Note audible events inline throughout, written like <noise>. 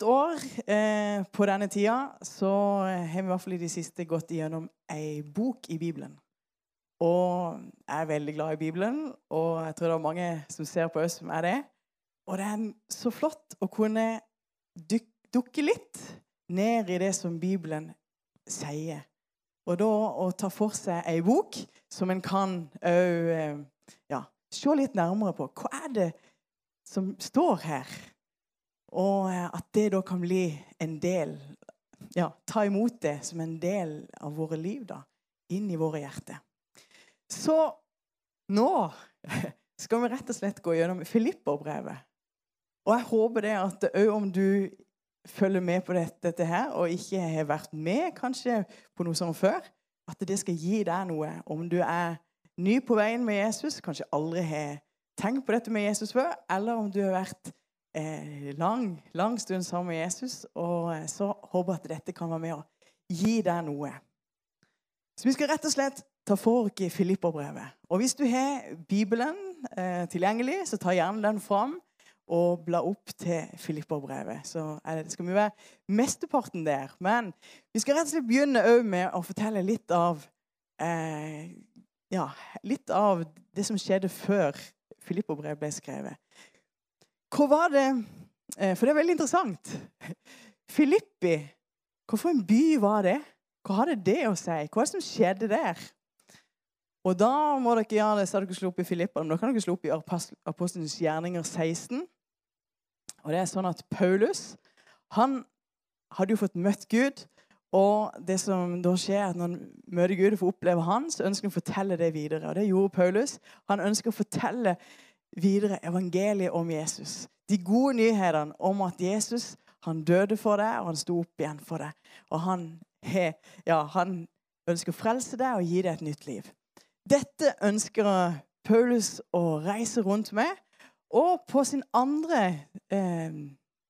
Hvert år eh, på denne tida så har vi i hvert fall i det siste gått igjennom ei bok i Bibelen. Og jeg er veldig glad i Bibelen, og jeg tror det er mange som ser på oss som er det. Og det er så flott å kunne duk dukke litt ned i det som Bibelen sier. Og da å ta for seg ei bok som en kan òg eh, ja, se litt nærmere på. Hva er det som står her? Og eh, at det da kan bli en del Ja, ta imot det som en del av våre liv, da. Inn i våre hjerter. Så nå <laughs> skal vi rett og slett gå gjennom Filipperbrevet. Og jeg håper det at òg om du følger med på dette, dette, her, og ikke har vært med kanskje på noe sånt før, at det skal gi deg noe. Om du er ny på veien med Jesus, kanskje aldri har tenkt på dette med Jesus før, eller om du har vært eh, lang, lang stund sammen med Jesus. Og eh, så håper jeg at dette kan være med å gi deg noe. Så vi skal rett og slett ta for oss Filipperbrevet. Og hvis du har Bibelen eh, tilgjengelig, så ta gjerne den fram og bla opp til Filipperbrevet. Så det, skal vi være mesteparten der. Men vi skal rett og slett begynne med å fortelle litt av eh, ja, litt av det som skjedde før Filipperbrevet ble skrevet. Hva var det eh, For det er veldig interessant. Filippi, hvorfor en by var det? Hva hadde det å si? Hva er det som skjedde der? Og da må dere gjøre det, så dere slå opp i Filippa, men da kan dere slå opp i Apostelens gjerninger 16. Og det er sånn at Paulus han hadde jo fått møtt Gud. Og det som da skjer, at når han møter Gud og får oppleve han, så ønsker han å fortelle det videre. Og det gjorde Paulus. Han ønsker å fortelle videre evangeliet om Jesus. De gode nyhetene om at Jesus han døde for deg, og han sto opp igjen for deg. Og han, ja, han ønsker å frelse deg og gi deg et nytt liv. Dette ønsker Paulus å reise rundt med. Og på sin andre eh,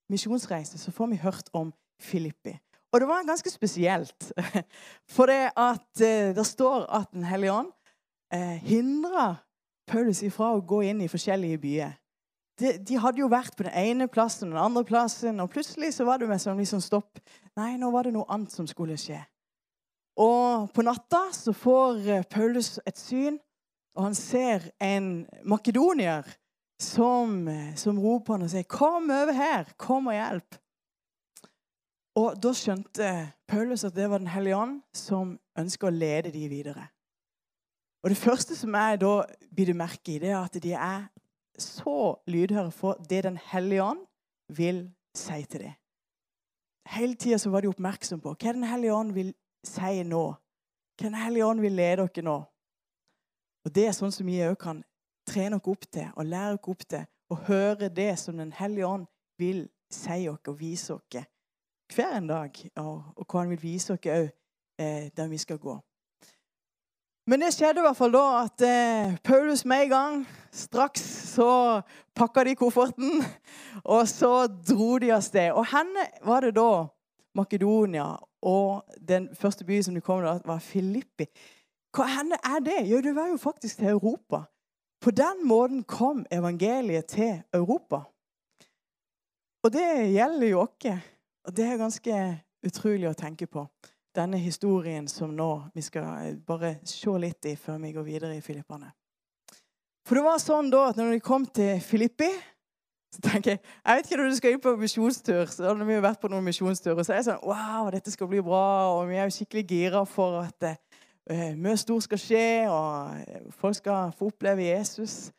misjonsreise så får vi hørt om Filippi. Og det var ganske spesielt. <laughs> For det at eh, det står at Den hellige ånd eh, hindra Paulus ifra å gå inn i forskjellige byer. De, de, hadde jo vært på den ene plassen og den andre plassen, og plutselig så var det med som liksom stopp. Nei, nå var det noe annet som skulle skje. Og på natta så får eh, Paulus et syn, og han ser en makedonier som, eh, som roper han og sier, 'Kom over her! Kom og hjelp!' Og da skjønte Paulus at det var Den hellige ånd som ønsker å lede de videre. Og Det første som jeg da biter merke i, det er at de er så lydhøre for det Den hellige ånd vil si til dem. Hele tida var de oppmerksomme på hva Den hellige ånd vil si nå. Hva Den hellige ånd vil lede dere nå. Og Det er sånn som vi òg kan trene oss opp til og lære oss opp til å høre det som Den hellige ånd vil si oss og vise oss hver en dag. Og, og hva han vil vise oss òg eh, der vi skal gå. Men det skjedde i hvert fall da at eh, Paulus med en gang straks så pakka de kofferten, <laughs> og så dro de av sted. Og henne var det da Makedonia, og den første byen som de kom til, var Filippi. Hva henne er det? Jo, det var jo faktisk til Europa. På den måten kom evangeliet til Europa. Og det gjelder jo oss. Og det er ganske utrolig å tenke på denne historien som nå vi skal eh, bare se litt i før vi går videre i Filippene. For det var sånn da at når de kom til Filippi så tenker Jeg jeg vet ikke når du skal inn på misjonstur, så hadde vi vært på noen misjonsturer, så er jeg sånn Wow, dette skal bli bra, og vi er jo skikkelig gira for at uh, mye stort skal skje, og folk skal få oppleve Jesus.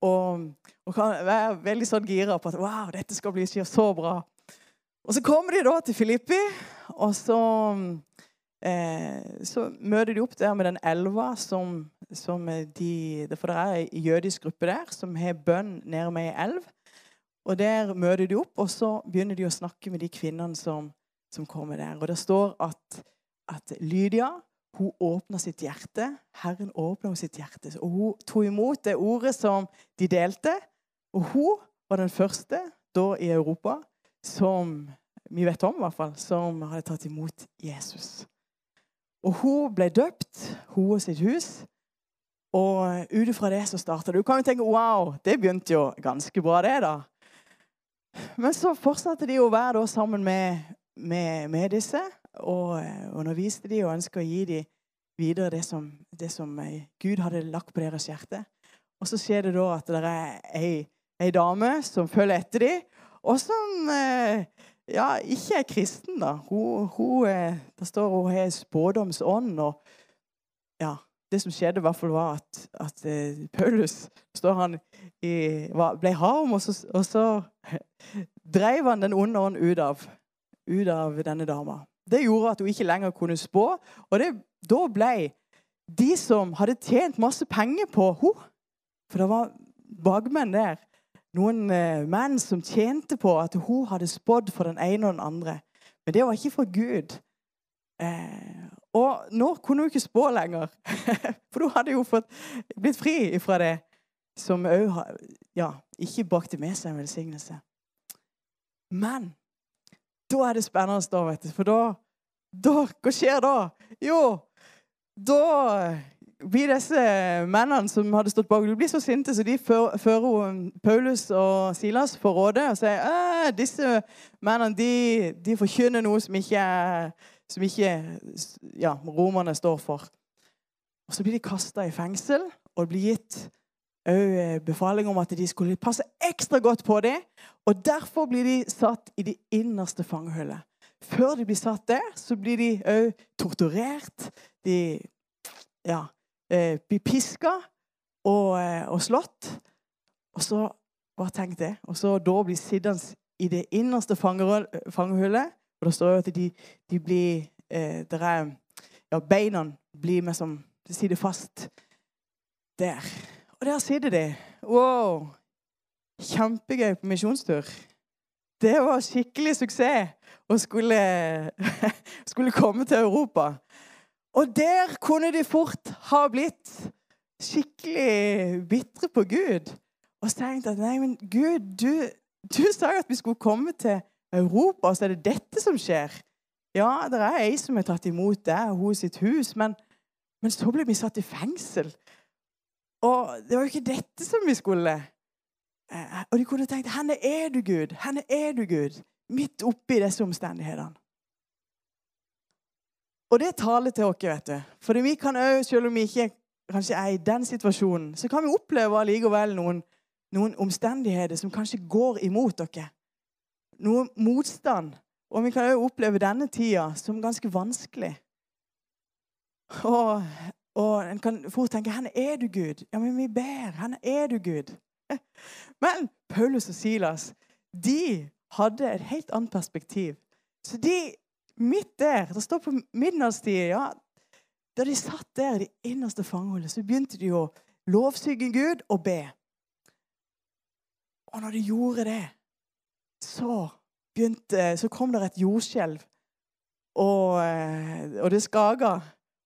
Og, og kan være veldig sånn gira på at wow, dette skal bli så bra. Og så kommer de da til Filippi, og så Eh, så møter de opp der med den elva som, som de For det er ei jødisk gruppe der som har bønn nede med ei elv. Og Der møter de opp, og så begynner de å snakke med de kvinnene som, som kommer der. Og Det står at, at Lydia hun åpna sitt hjerte. Herren åpna sitt hjerte. Og Hun tok imot det ordet som de delte. Og hun var den første da i Europa som vi vet om, i hvert fall, som hadde tatt imot Jesus. Og hun ble døpt, hun og sitt hus. Og ut ifra det så starta det. Du kan jo tenke wow, det begynte jo ganske bra, det, da. Men så fortsatte de å være sammen med, med, med disse og eh, underviste de og ønska å gi dem videre det som, det som, eh, Gud hadde lagt på deres hjerte. Og så skjer det da at det er ei, ei dame som følger etter dem, og som eh, ja, ikke er kristen. da. Hun, hun, det står hun har spådomsånd. og ja, Det som skjedde, i hvert fall var at, at Paulus står han i, ble harm, og så, og så <laughs> dreiv han den onde ånd ut av, ut av denne dama. Det gjorde at hun ikke lenger kunne spå. Og det, da ble de som hadde tjent masse penger på henne For det var bakmenn der. Noen eh, menn som tjente på at hun hadde spådd for den ene og den andre. Men det var ikke for Gud. Eh, og nå kunne hun ikke spå lenger. <laughs> For hun hadde jo fått, blitt fri fra det som òg ja, ikke brakte med seg en velsignelse. Men da er det spennende, da, vet du. For da, da Hva skjer da? Jo, da blir disse mennene som hadde stått bak, de blir så sinte så de fører Paulus og Silas for rådet og sier at disse mennene de, de forkynner noe som ikke, som ikke ja, romerne står for. Og Så blir de kasta i fengsel, og det blir gitt òg befaling om at de skulle passe ekstra godt på dem. Og derfor blir de satt i det innerste fangehullet. Før de blir satt der, så blir de òg torturert. De ja, eh, blir piska og, eh, og, slått. Og så Bare tenk det. Og så da blir sittende i det innerste fangehullet. Og det står jo at de, de blir eh, er, ja, Beina blir med som De sitter fast der. Og der sitter de. Wow! Kjempegøy på misjonstur. Det var skikkelig suksess å skulle, <laughs> skulle komme til Europa. Og der kunne de fort ha blitt skikkelig bitre på Gud. Og tenkt at nei, men Gud, du, du sa jo at vi skulle komme til Europa, og så er det dette som skjer. Ja, det er ei som har tatt imot deg og hos sitt hus, men, men så ble vi satt i fengsel. Og det var jo ikke dette som vi skulle. Eh, og de kunne tenkt Henne er du, Gud? Henne er du, Gud? Midt oppi disse omstendighetene. Og det taler til oss, vet du. For vi kan òg, selv om vi ikke kanskje er i den situasjonen, så kan vi oppleve allikevel noen, noen omstendigheter som kanskje går imot dere. Noe motstand. Og vi kan òg oppleve denne tida som ganske vanskelig. Og og en kan fort tenke 'Hvor er du, Gud?' Ja, men vi ber. 'Hvor er du, Gud?' <laughs> Men Paulus og Silas de hadde et helt annet perspektiv. Så de midt der Det står på midnattstid ja, Da de satt der i det innerste fangehullet, så begynte de å lovsynge Gud og be. Og når de gjorde det, så, begynte, så kom det et jordskjelv. Og, eh, og det skaga.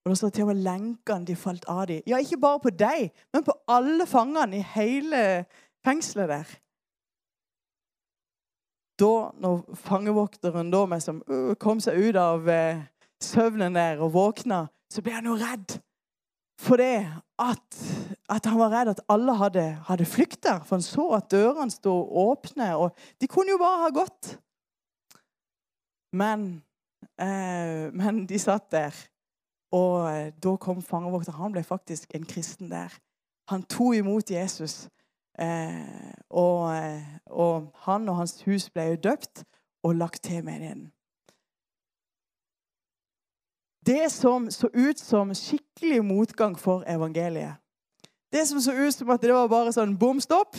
Og det står til og med lenkene de falt av dem. Ja, ikke bare på deg, men på alle fangene i hele fengselet der. Da, når fangevokteren da med som, uh, kom seg ut av uh, søvnen der og våkna, så ble han jo redd. For det at, at, han var redd at alle hadde, hadde flykta. For han så at dørene sto åpne, og de kunne jo bare ha gått. Men, uh, men de satt der og eh, da kom fangevokteren. Han ble faktisk en kristen der. Han tok imot Jesus. Eh, og, eh, og, han og hans hus ble jo døpt og lagt til menigheten. Det som så ut som skikkelig motgang for evangeliet Det som så ut som at det var bare sånn bom stopp.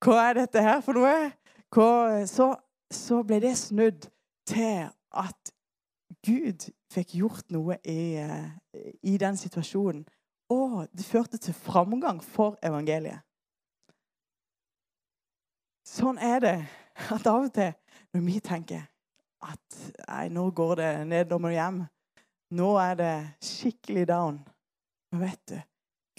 Hva er dette her for noe? Hva, så, så ble det snudd til at Gud fikk gjort noe i, eh, i den situasjonen. Og det førte til framgang for evangeliet. Sånn er det at av og til når vi tenker at nei, nå går det ned, nå må du hjem. Nå er det skikkelig down. Men vet du,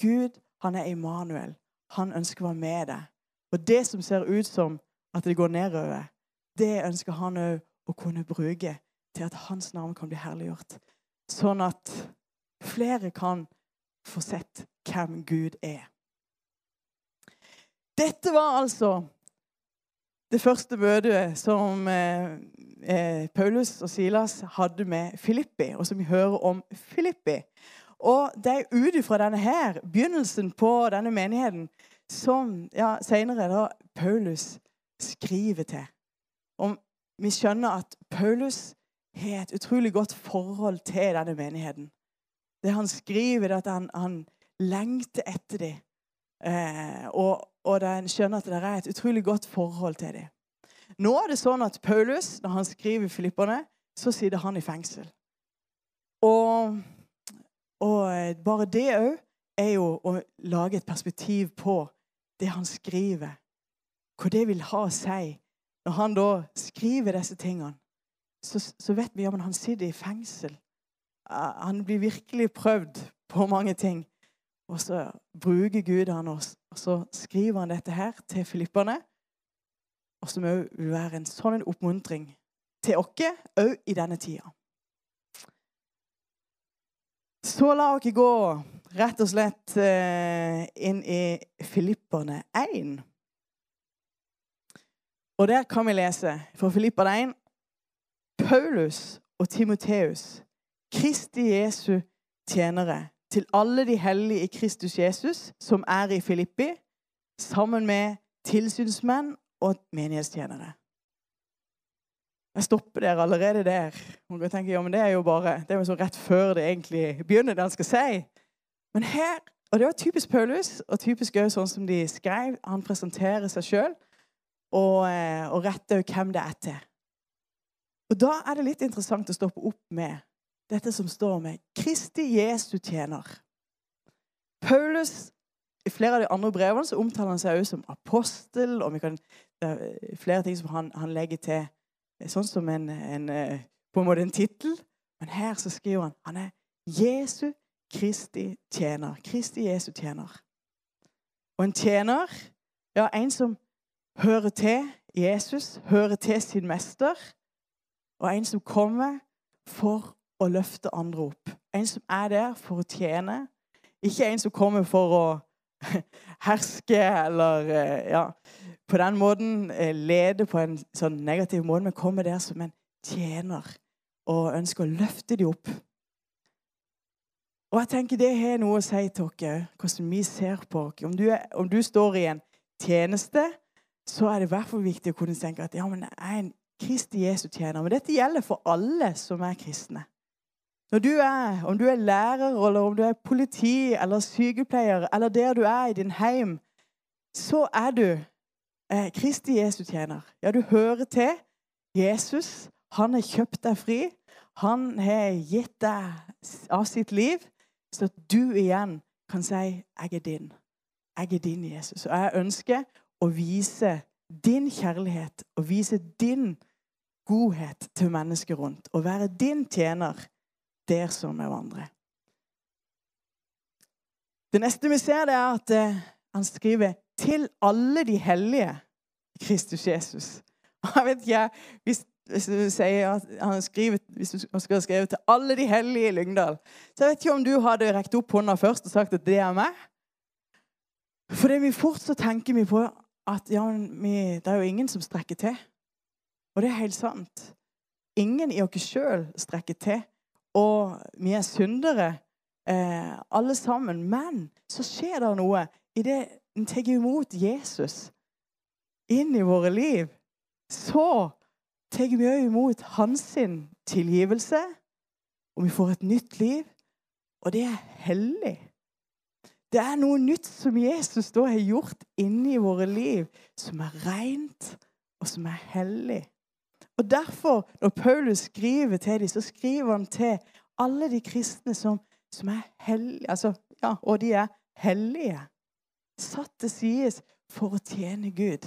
Gud han er Immanuel. Han ønsker å være med deg. Og det som ser ut som at det går nedover, det ønsker han òg å kunne bruke til at hans navn kan bli herliggjort. Sånn at flere kan få sett hvem Gud er. Dette var altså det første møtet som eh, eh, Paulus og Silas hadde med Filippi, og som vi hører om Filippi. Og det er ut ifra denne her, begynnelsen på denne menigheten, som ja, senere da Paulus skriver til. Og vi skjønner at Paulus har et utrolig godt forhold til denne menigheten. Det han skriver, er at han, han lengter etter dem. Eh, og, og en skjønner at det er et utrolig godt forhold til dem. Nå er det sånn at Paulus, når han skriver Filipperne, så sitter han i fengsel. Og, og eh, bare det òg er jo å lage et perspektiv på det han skriver. Hva det vil ha å si. Når han da skriver disse tingene, så, så vet vi at han sitter i fengsel. Han blir virkelig prøvd på mange ting. Og så bruker Gud han oss, og så skriver han dette her til filipperne. Og som òg vil være en sånn oppmuntring til oss òg i denne tida. Så la oss gå rett og slett eh, inn i Filipperne 1. Og der kan vi lese fra Filipperne 1 Paulus og Timoteus, Kristi Jesu tjenere til alle de hellige i Kristus Jesus som er i Filippi, sammen med tilsynsmenn og menighetstjenere. Jeg stopper der allerede der. Og kan tenke, ja, men Det er jo bare, det er jo rett før det egentlig begynner, det han skal si. Men her, og Det var typisk Paulus, og typisk også sånn som de skrev. Han presenterer seg sjøl og, eh, og retter hvem det er til. Og Da er det litt interessant å stoppe opp med dette som står med Kristi Jesu tjener. Paulus, I flere av de andre brevene så omtaler han seg også som apostel. og kan, Det er flere ting som han, han legger til sånn som en, en, på en måte en tittel. Men her så skriver han han er Jesu Kristi tjener. Kristi Jesu tjener. Og en tjener, ja, en som hører til Jesus, hører til sin mester, og en som kommer for å løfte andre opp. En som er der for å tjene. Ikke en som kommer for å <laughs> herske eller eh, ja, på den måten eh, lede på en sånn negativ måte, men kommer der som en tjener og ønsker å løfte dem opp. Og jeg tenker Det har noe å si til dere, hvordan vi ser på dere. Om du, er, om du står i en tjeneste, så er det i hvert fall viktig å kunne tenke at ja, men jeg er en Kristi Jesu tjener. Men dette gjelder for alle som er kristne. Når du er, Om du er lærer, eller om du er politi eller sykepleier, eller der du er i din heim, så er du eh, Kristi Jesu tjener. Ja, du hører til Jesus. Han har kjøpt deg fri. Han har gitt deg av sitt liv, så at du igjen kan si 'Jeg er din'. Jeg er din, Jesus. Og jeg ønsker å vise din kjærlighet og vise din godhet til mennesker rundt. Og være din tjener der som vi vandrer. Det neste vi ser, det er at eh, han skriver 'til alle de hellige Kristus Jesus'. Jeg vet ikke, hvis, hvis du sier at han skriver, hvis du skal skrive 'til alle de hellige i Lyngdal', så jeg vet ikke om du hadde rekt opp hånda først og sagt at det er meg. For det vi fort så tenker vi på at ja, vi, det er jo ingen som strekker til. Og det er helt sant. Ingen i oss sjøl strekker til og vi er syndere eh, alle sammen. Men så skjer det noe idet en tar imot Jesus inn i våre liv. Så tar vi òg imot hans tilgivelse, og vi får et nytt liv. Og det er hellig. Det er noe nytt som Jesus da har gjort inni våre liv, som er rent, og som er hellig. Og Derfor, når Paulus skriver til dem, så skriver han til alle de kristne som, som er hellige. Altså, ja, og de er hellige. Satt til side for å tjene Gud.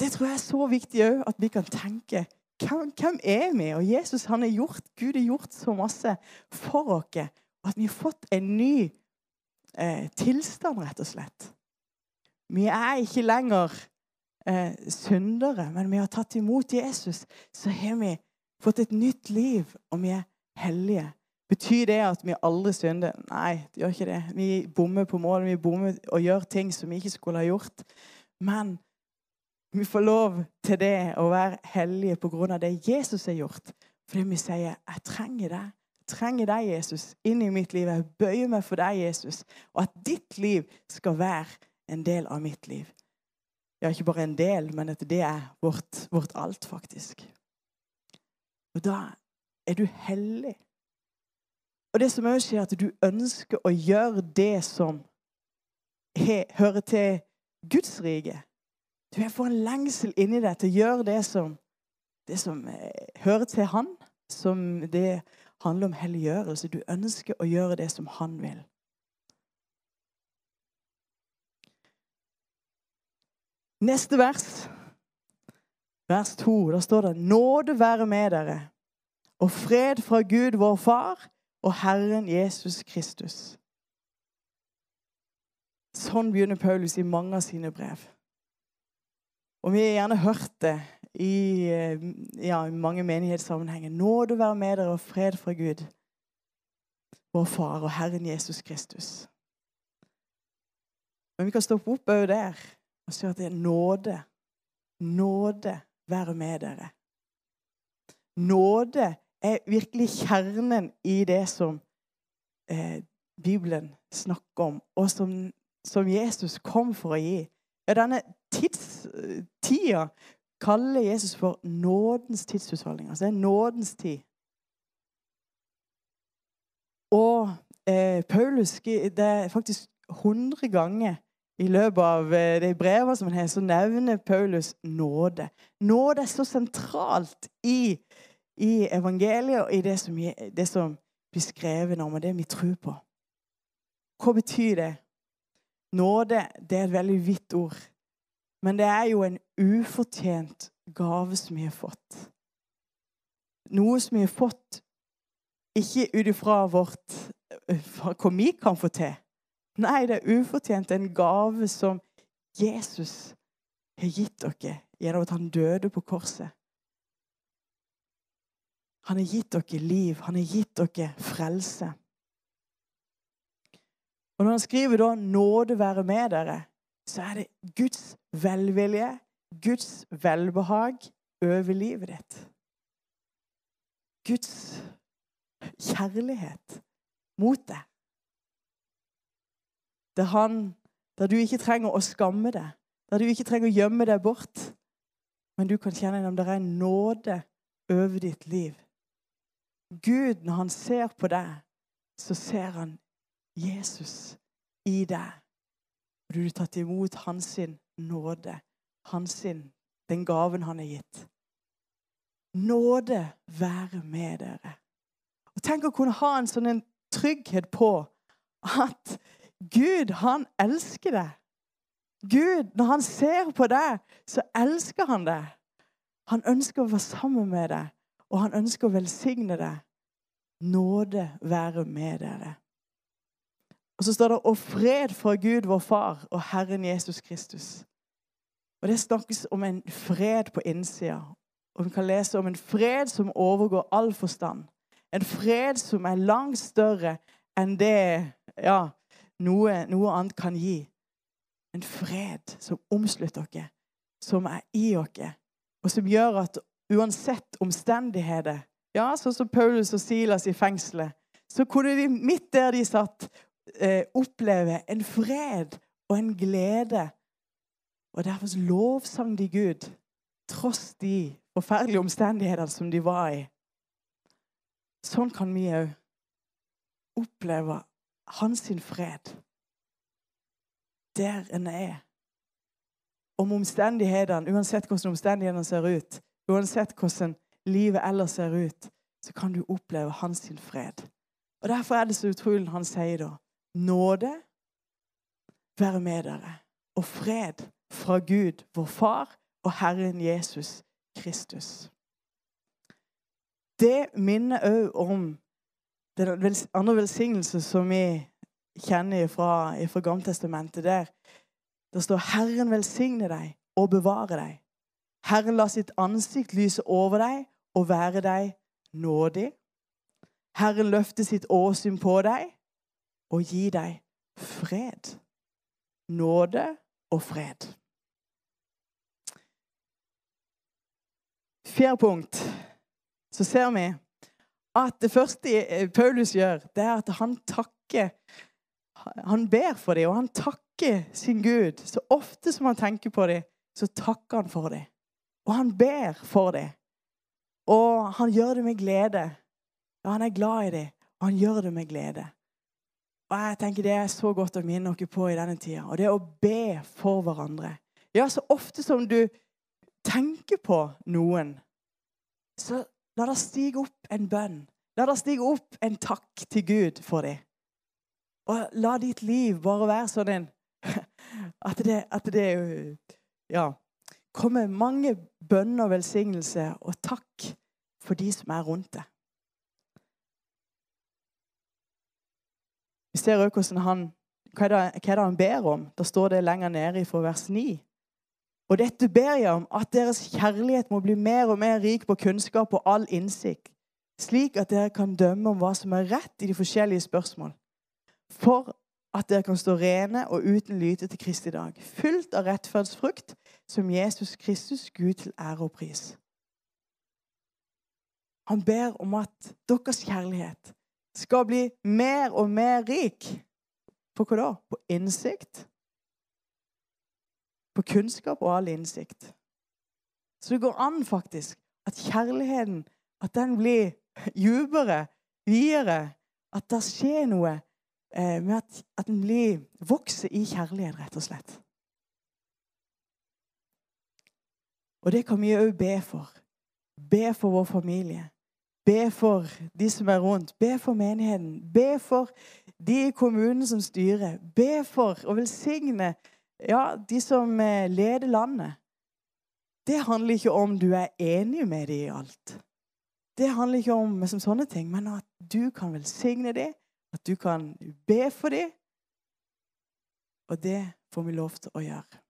Det tror jeg er så viktig òg, at vi kan tenke hvem, hvem, er vi? Og Jesus han har gjort, Gud har gjort så masse for oss. Og at vi har fått en ny eh, tilstand, rett og slett. Vi er ikke lenger eh, syndere, men vi har tatt imot Jesus, så har vi fått et nytt liv, og vi er hellige. Betyr det at vi aldri synder? Nei, det gjør ikke det. Vi bommer på mål, vi bommer og gjør ting som vi ikke skulle ha gjort. Men vi får lov til det å være hellige på grunn av det Jesus har gjort. Fordi vi sier 'Jeg trenger deg. Jeg trenger deg, Jesus, inn i mitt liv. Jeg bøyer meg for deg, Jesus.' Og at ditt liv skal være en del av mitt liv. Ja, ikke bare en del, men at det er vårt, vårt alt, faktisk. Og da er du hellig. Og det som òg skjer, at du ønsker å gjøre det som hører til Guds rike. Du får en lengsel inni deg til å gjøre det som, det som eh, hører til Han. Som det handler om helliggjørelse. Du ønsker å gjøre det som Han vil. Neste vers, vers 2, da står det Nåde være med dere, og fred fra Gud vår Far og Herren Jesus Kristus. Sånn begynner Paulus i mange av sine brev. Og vi har gjerne hørt det i, eh, ja, i mange menighetssammenhenger. Nåde være med dere og fred fra Gud, vår Far og Herren Jesus Kristus. Men vi kan stoppe opp òg der og sier at det er nåde. Nåde være med dere. Nåde er virkelig kjernen i det som eh, Bibelen snakker om, og som, som, Jesus kom for å gi. Ja, denne tidstida kaller Jesus for nådens tidshusholdning. Altså det er nådens tid. Og eh, Paulus det er faktisk 100 ganger i løpet av eh, de brevene som han har, så nevner Paulus nåde. Nåde er så sentralt i i evangeliet og i det som, det som blir skrevet om, og det vi tror på. Hva betyr det? Nåde det er et veldig vidt ord. Men det er jo en ufortjent gave som vi har fått. Noe som vi har fått ikke ut ifra hva vi kan få til. Nei, det er ufortjent en gave som Jesus har gitt dere gjennom at han døde på korset. Han har gitt dere liv. Han har gitt dere frelse. Og Når han skriver da 'nåde være med dere', så er det Guds velvilje, Guds velbehag over livet ditt. Guds kjærlighet mot deg. Det er han der du ikke trenger å skamme deg, der du ikke trenger å gjemme deg bort. Men du kan kjenne om det er en nåde over ditt liv. Gud, når han ser på deg, så ser han Jesus i deg. Du har tatt imot hans nåde, hans den gaven han har gitt. Nåde være med dere. Og Tenk å kunne ha en sånn en trygghet på at Gud, han elsker deg. Gud, når han ser på deg, så elsker han deg. Han ønsker å være sammen med deg og han ønsker å velsigne deg. Nåde være med dere. Og så står det 'og fred fra Gud, vår Far, og Herren Jesus Kristus'. Og Det snakkes om en fred på innsida. Og Vi kan lese om en fred som overgår all forstand. En fred som er langt større enn det ja, noe, noe annet kan gi. En fred som omslutter dere, som er i dere, og som gjør at uansett omstendigheter. Ja, sånn som Paulus og Silas i fengselet. Så kunne de midt der de satt, eh, oppleve en fred og en glede. Og derfor lovsang de Gud, tross de forferdelige omstendighetene som de var i. Sånn kan vi òg oppleve hans fred der en er. Om omstendighetene, uansett hvordan omstendighetene ser ut, Uansett hvordan livet ellers ser ut, så kan du oppleve hans fred. Og Derfor er det så utrolig han sier da nåde være med dere, og fred fra Gud, vår Far, og Herren Jesus Kristus. Det minner òg om den andre velsignelsen som vi kjenner fra, fra Gammeltestamentet, der det står 'Herren velsigne deg og bevare deg'. 'Herren la sitt ansikt lyse over deg og være deg nådig'. 'Herren løfte sitt åsyn på deg og gi deg fred'. Nåde og fred. Fjerde punkt, så ser vi at det første eh, Paulus gjør, det er at han takker Han ber for dem, og han takker sin Gud. Så ofte som han tenker på dem, så takker han for dem. Og han ber for dem. Og han gjør det med glede. Ja, han er glad i dem, og han gjør det med glede. Og jeg tenker Det er så godt å minne dere på i denne tida. Og det å be for hverandre. Ja, så ofte som du tenker på noen, så La det stige opp en bønn. La det stige opp en takk til Gud for dem. Og la ditt liv bare være sånn en <laughs> At det, at det ja, kommer mange bønner, velsignelse og takk for de som er rundt deg. Vi ser også hvordan han, hva er, det, hva er det han ber om. Da står det lenger nede fra vers 9. Og dette ber jeg om, at deres kjærlighet må bli mer og mer rik på kunnskap og all innsikt, slik at dere kan dømme om hva som er rett i de forskjellige spørsmål. For at dere kan stå rene og uten lyte til Kristi dag, fullt av rettferdsfrukt, som Jesus Kristus, Gud til ære og pris. Han ber om at deres kjærlighet skal bli mer og mer rik. På hva da? På innsikt, på kunnskap og all innsikt. Så det går an faktisk at kjærligheten at den blir dypere, videre. At det skjer noe eh, med at, at den blir, vokser i kjærlighet, rett og slett. Og det kan vi òg be for. Be for vår familie. Be for de som er rundt. Be for menigheten. Be for de i kommunen som styrer. Be for å velsigne ja, de som eh, leder landet. Det handler ikke om du er enig med dem i alt. Det handler ikke om som sånne ting, men at du kan velsigne dem, at du kan be for dem. Og det får vi lov til å gjøre.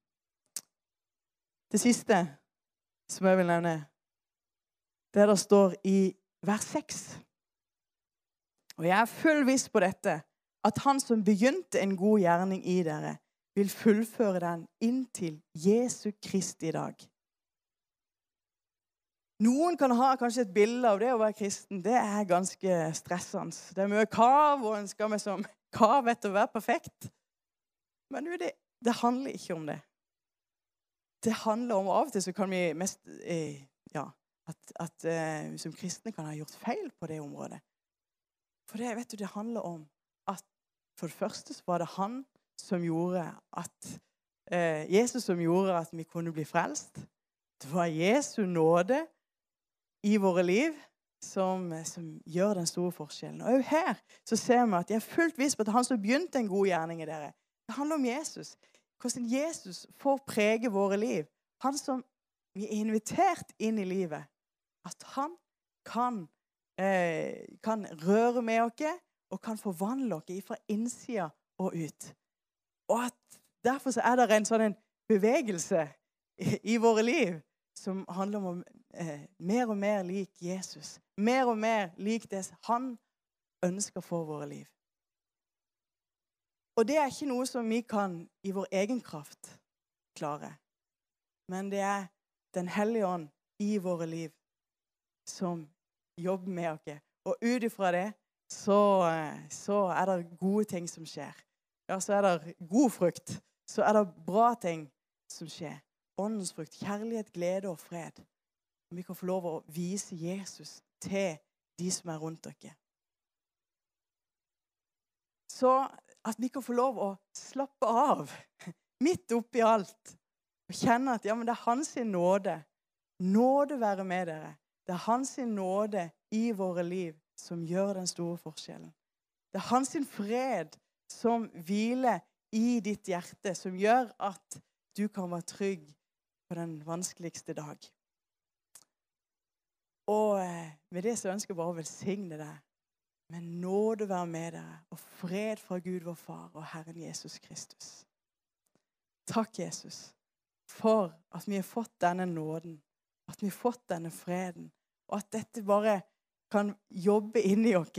Det siste som jeg vil nevne, det der står i vers 6. Og jeg er full viss på dette, at han som begynte en god gjerning i dere, vil fullføre den inntil Jesu Kristi dag. Noen kan ha kanskje et bilde av det å være kristen. Det er ganske stressende. Det er mye kav, og en skal liksom som kav etter å være perfekt. Men det, det, handler ikke om det. Det handler om Av og til så kan vi mest eh, Ja, at, at eh, som kristne kan ha gjort feil på det området. For det, vet du, det handler om at for det første så var det han som gjorde at eh, Jesus som gjorde at vi kunne bli frelst. Det var Jesu nåde i våre liv som, som gjør den store forskjellen. Og her så ser vi at jeg er fullt viss på at han som begynte en god gjerning i dere, det handler om Jesus. Hvordan Jesus får prege våre liv. Han som vi er invitert inn i livet. At han kan, eh, kan røre med oss og kan forvandle oss fra innsida og ut. Og at derfor så er det en sånn bevegelse i, i våre liv som handler om eh, mer og mer lik Jesus. Mer og mer lik det han ønsker for våre liv. Og det er ikke noe som vi kan i vår egen kraft klare. Men det er Den hellige ånd i våre liv som jobber med oss. Og ut ifra det så, eh, så er det gode ting som skjer ja, så er det god frukt. Så er det bra ting som skjer. Åndens frukt, kjærlighet, glede og fred. Vi kan få lov å vise Jesus til de som er rundt dere. Så at vi kan få lov å slappe av <laughs> midt oppi alt og kjenne at ja, men det er hans nåde. Nåde være med dere. Det er hans nåde i våre liv som gjør den store forskjellen. Det er hans fred som hviler i ditt hjerte, som gjør at du kan være trygg på den vanskeligste dag. Og eh, med det så ønsker jeg bare å velsigne deg. Med nåde være med deg, og fred fra Gud vår Far og Herren Jesus Kristus. Takk, Jesus, for at vi har fått denne nåden, at vi har fått denne freden, og at dette bare kan jobbe inni oss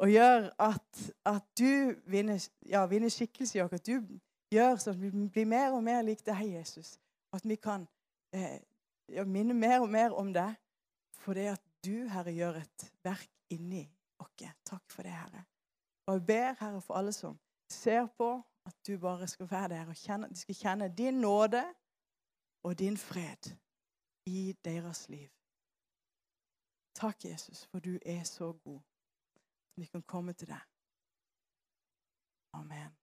og gjør at, at du vinner, ja, vinner skikkelse i oss. At du gjør sånn at vi blir mer og mer lik deg, Jesus. At vi kan eh, minne mer og mer om deg. for det at du, Herre, gjør et verk inni oss. Takk for det, Herre. Og jeg ber, Herre, for alle som ser på, at du bare skal være der og kjenne, de skal kjenne din nåde og din fred i deres liv. Takk, Jesus, for du er så god. Vi kan komme til deg. Amen.